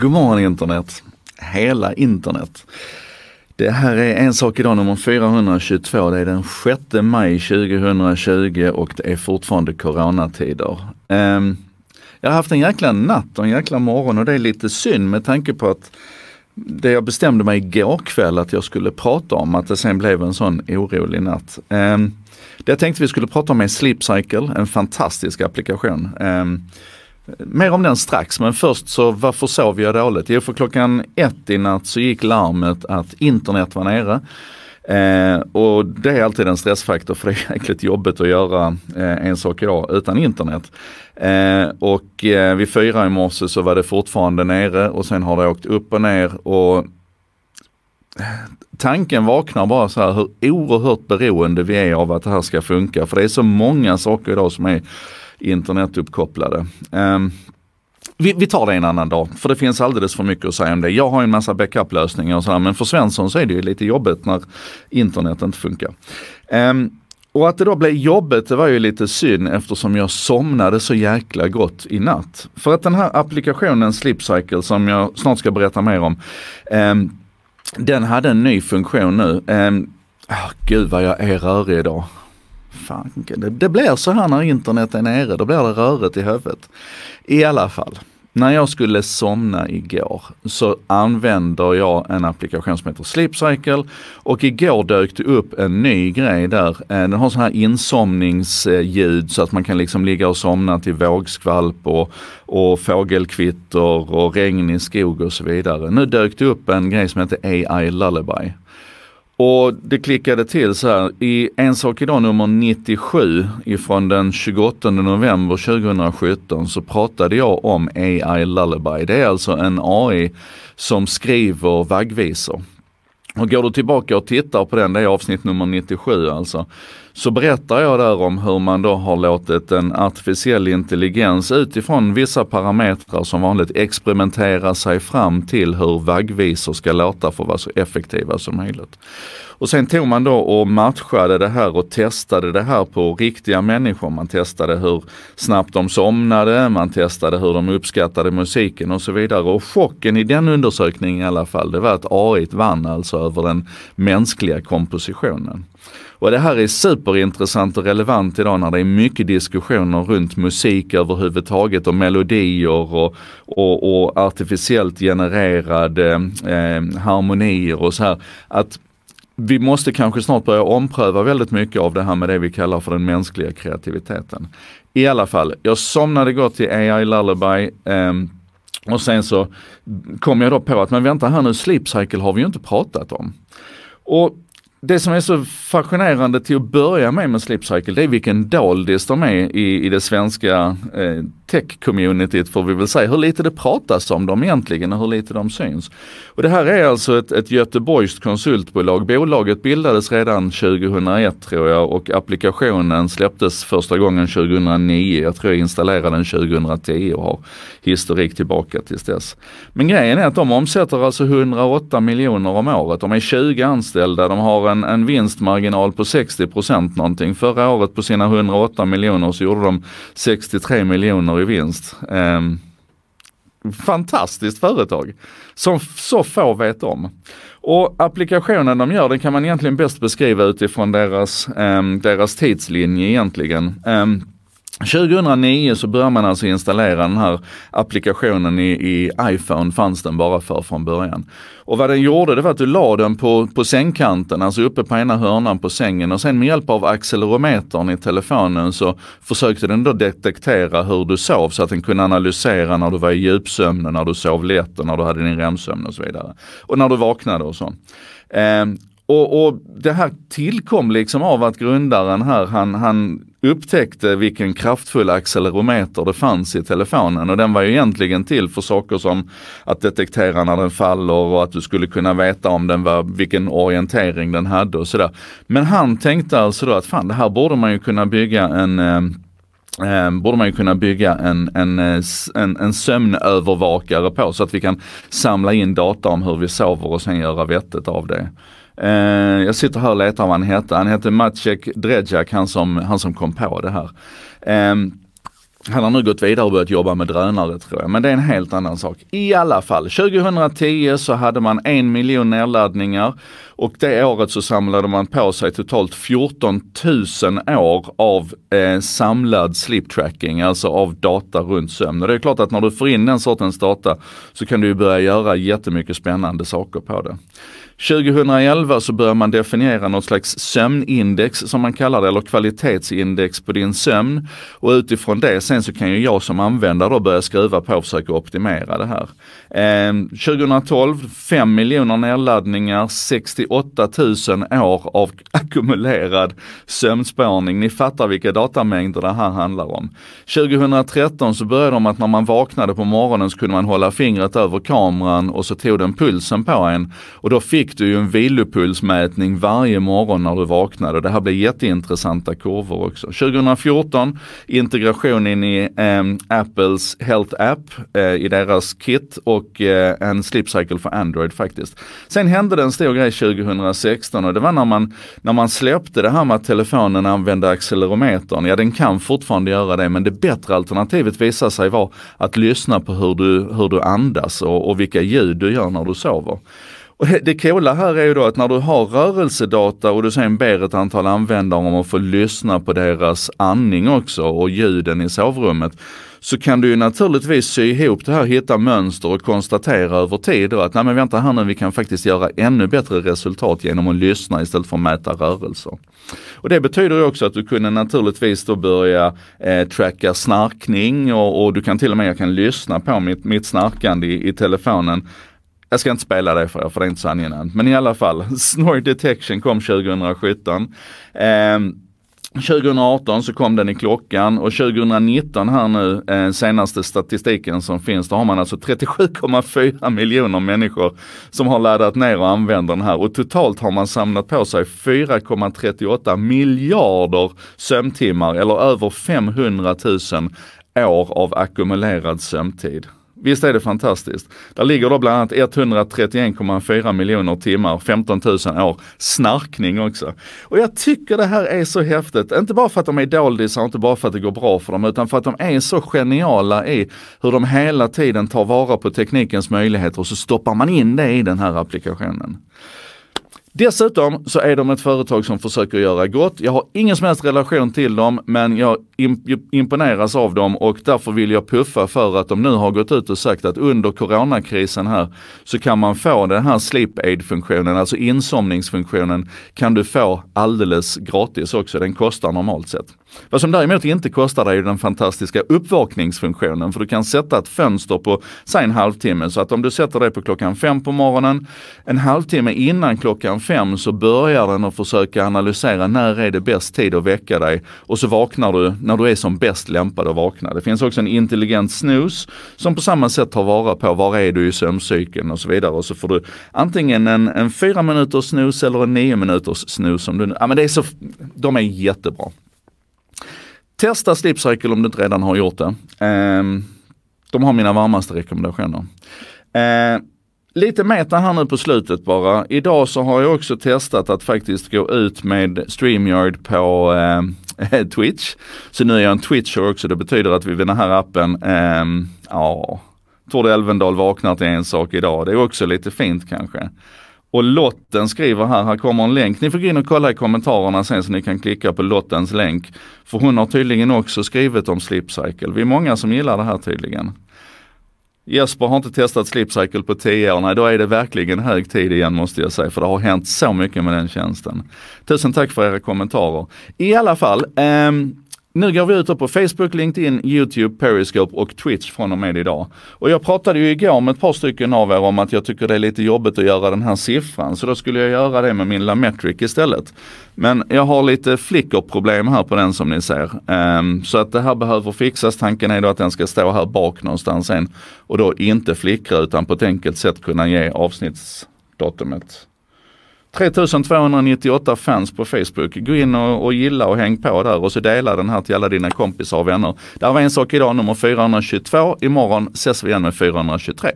God morgon internet! Hela internet. Det här är En sak idag nummer 422. Det är den 6 maj 2020 och det är fortfarande coronatider. Um, jag har haft en jäkla natt och en jäkla morgon och det är lite synd med tanke på att det jag bestämde mig igår kväll att jag skulle prata om, att det sen blev en sån orolig natt. Um, det jag tänkte vi skulle prata om är Sleep Cycle, en fantastisk applikation. Um, Mer om den strax, men först så varför sov jag dåligt? Jo, för klockan ett i natt så gick larmet att internet var nere. Eh, och det är alltid en stressfaktor för det är jäkligt jobbigt att göra eh, en sak idag utan internet. Eh, och eh, vid fyra i morse så var det fortfarande nere och sen har det åkt upp och ner och tanken vaknar bara så här hur oerhört beroende vi är av att det här ska funka. För det är så många saker idag som är internetuppkopplade. Um, vi, vi, tar det en annan dag, för det finns alldeles för mycket att säga om det. Jag har en massa backup-lösningar och sådär, men för Svensson så är det ju lite jobbigt när internet inte funkar. Um, och att det då blev jobbigt, det var ju lite synd eftersom jag somnade så jäkla gott i natt. För att den här applikationen Sleep Cycle som jag snart ska berätta mer om, um, den hade en ny funktion nu. Um, oh, gud vad jag är rörig idag fan, det, det blir så här när internet är nere, då blir det röret i huvudet. I alla fall, när jag skulle somna igår så använder jag en applikation som heter Sleep Cycle och igår dök det upp en ny grej där. Eh, den har sån här insomningsljud så att man kan liksom ligga och somna till vågskvalp och, och fågelkvitter och regn i skog och så vidare. Nu dök det upp en grej som heter AI Lullaby. Och det klickade till så här, i En sak idag nummer 97 ifrån den 28 november 2017 så pratade jag om AI Lullaby. Det är alltså en AI som skriver vaggvisor. Och går du tillbaka och tittar på den, det är avsnitt nummer 97 alltså, så berättar jag där om hur man då har låtit en artificiell intelligens utifrån vissa parametrar som vanligt experimentera sig fram till hur vaggvisor ska låta för att vara så effektiva som möjligt. Och sen tog man då och matchade det här och testade det här på riktiga människor. Man testade hur snabbt de somnade, man testade hur de uppskattade musiken och så vidare. Och chocken i den undersökningen i alla fall, det var att AI vann alltså över den mänskliga kompositionen. Och det här är superintressant och relevant idag när det är mycket diskussioner runt musik överhuvudtaget och melodier och, och, och artificiellt genererade eh, harmonier och så här. Att vi måste kanske snart börja ompröva väldigt mycket av det här med det vi kallar för den mänskliga kreativiteten. I alla fall, jag somnade gott till AI Lullaby eh, och sen så kom jag då på att men vänta här nu, Sleep Cycle har vi ju inte pratat om. Och det som är så fascinerande till att börja med med Sleep Cycle, det är vilken doldis de är i, i det svenska eh, tech-communityt får vi väl säga, hur lite det pratas om dem egentligen och hur lite de syns. Och det här är alltså ett, ett Göteborgskt konsultbolag. Bolaget bildades redan 2001 tror jag och applikationen släpptes första gången 2009. Jag tror jag installerade den 2010 och har historik tillbaka tills dess. Men grejen är att de omsätter alltså 108 miljoner om året. De är 20 anställda, de har en, en vinstmarginal på 60 procent någonting. Förra året på sina 108 miljoner så gjorde de 63 miljoner i vinst. Eh, fantastiskt företag som så få vet om. Och applikationen de gör, den kan man egentligen bäst beskriva utifrån deras, eh, deras tidslinje egentligen. Eh, 2009 så började man alltså installera den här applikationen i, i, iPhone, fanns den bara för från början. Och vad den gjorde det var att du la den på, på sängkanten, alltså uppe på ena hörnan på sängen och sen med hjälp av accelerometern i telefonen så försökte den då detektera hur du sov så att den kunde analysera när du var i djupsömn, när du sov lätt och när du hade din REM-sömn och så vidare. Och när du vaknade och så. Eh, och, och, det här tillkom liksom av att grundaren här, han, han upptäckte vilken kraftfull accelerometer det fanns i telefonen och den var ju egentligen till för saker som att detektera när den faller och att du skulle kunna veta om den var, vilken orientering den hade och sådär. Men han tänkte alltså då att fan det här borde man ju kunna bygga en eh, eh borde man ju kunna bygga en, en, eh, en, en sömnövervakare på så att vi kan samla in data om hur vi sover och sen göra vettet av det. Eh, jag sitter här och letar vad han hette. Han hette Maciek Dredjak, han som, han som kom på det här. Eh, Han har nu gått vidare och börjat jobba med drönare tror jag, men det är en helt annan sak. I alla fall, 2010 så hade man en miljon nedladdningar och det året så samlade man på sig totalt 14 000 år av eh, samlad sleep tracking, alltså av data runt sömn. Och det är klart att när du får in den sortens data så kan du börja göra jättemycket spännande saker på det. 2011 så börjar man definiera något slags sömnindex som man kallar det, eller kvalitetsindex på din sömn. Och utifrån det sen så kan ju jag som användare då börja skruva på och försöka optimera det här. Eh, 2012, 5 miljoner nedladdningar, 68 000 år av ackumulerad sömnspårning. Ni fattar vilka datamängder det här handlar om. 2013 så började de att när man vaknade på morgonen så kunde man hålla fingret över kameran och så tog den pulsen på en. Och då fick du ju en vilopulsmätning varje morgon när du vaknade. Det här blev jätteintressanta kurvor också. 2014 integration in i eh, Apples Health App eh, i deras kit och eh, en Sleep Cycle för Android faktiskt. Sen hände det en stor grej 2016 och det var när man, när man släppte det här med att telefonen använde accelerometern. Ja den kan fortfarande göra det men det bättre alternativet visade sig vara att lyssna på hur du, hur du andas och, och vilka ljud du gör när du sover. Och det coola här är ju då att när du har rörelsedata och du sen ber ett antal användare om att få lyssna på deras andning också och ljuden i sovrummet så kan du ju naturligtvis sy ihop det här, hitta mönster och konstatera över tid då att nej men vänta här nu, vi kan faktiskt göra ännu bättre resultat genom att lyssna istället för att mäta rörelser. Och det betyder ju också att du kunde naturligtvis då börja eh, tracka snarkning och, och, du kan till och med, jag kan lyssna på mitt, mitt snarkande i, i telefonen jag ska inte spela det för er för det är inte så angenämt. Men i alla fall, Snore Detection kom 2017. Eh, 2018 så kom den i klockan och 2019 här nu, eh, senaste statistiken som finns, då har man alltså 37,4 miljoner människor som har laddat ner och använder den här och totalt har man samlat på sig 4,38 miljarder sömntimmar eller över 500 000 år av ackumulerad sömntid. Visst är det fantastiskt? Där ligger då bland annat 131,4 miljoner timmar, 15 000 år, snarkning också. Och jag tycker det här är så häftigt, inte bara för att de är doldisar, inte bara för att det går bra för dem, utan för att de är så geniala i hur de hela tiden tar vara på teknikens möjligheter och så stoppar man in det i den här applikationen. Dessutom så är de ett företag som försöker göra gott. Jag har ingen som helst relation till dem men jag imponeras av dem och därför vill jag puffa för att de nu har gått ut och sagt att under coronakrisen här så kan man få den här sleep aid funktionen, alltså insomningsfunktionen kan du få alldeles gratis också. Den kostar normalt sett. Vad som däremot inte kostar dig är den fantastiska uppvakningsfunktionen för du kan sätta ett fönster på, säg en halvtimme, så att om du sätter det på klockan fem på morgonen, en halvtimme innan klockan fem så börjar den att försöka analysera när är det bäst tid att väcka dig och så vaknar du när du är som bäst lämpad att vakna. Det finns också en intelligent snus som på samma sätt tar vara på var är du i sömncykeln och så vidare och så får du antingen en, en fyra minuters snus eller en nio minuters snus. Om du, ja, men det är så, de är jättebra. Testa Sleep Cycle om du inte redan har gjort det. Ehm, de har mina varmaste rekommendationer. Ehm, Lite meta här nu på slutet bara. Idag så har jag också testat att faktiskt gå ut med StreamYard på eh, Twitch. Så nu är jag en Twitcher också. Det betyder att vi vid den här appen, eh, ja, Tord Elvendal vaknar till en sak idag. Det är också lite fint kanske. Och Lotten skriver här, här kommer en länk. Ni får gå in och kolla i kommentarerna sen så ni kan klicka på Lottens länk. För hon har tydligen också skrivit om Slipcycle. Vi är många som gillar det här tydligen. Jesper har inte testat Slipcycle på 10 år. Nej, då är det verkligen hög tid igen måste jag säga, för det har hänt så mycket med den tjänsten. Tusen tack för era kommentarer. I alla fall, um, nu går vi ut på Facebook, LinkedIn, YouTube, Periscope och Twitch från och med idag. Och jag pratade ju igår med ett par stycken av er om att jag tycker det är lite jobbigt att göra den här siffran, så då skulle jag göra det med min Lametric istället. Men jag har lite flickerproblem här på den som ni ser. Um, så att det här behöver fixas. Tanken är då att den ska stå här bak någonstans sen och då inte flickra utan på ett enkelt sätt kunna ge avsnittsdatumet 3298 fans på Facebook. Gå in och, och, gilla och häng på där och så dela den här till alla dina kompisar och vänner. Det här var en sak idag, nummer 422. Imorgon ses vi igen med 423.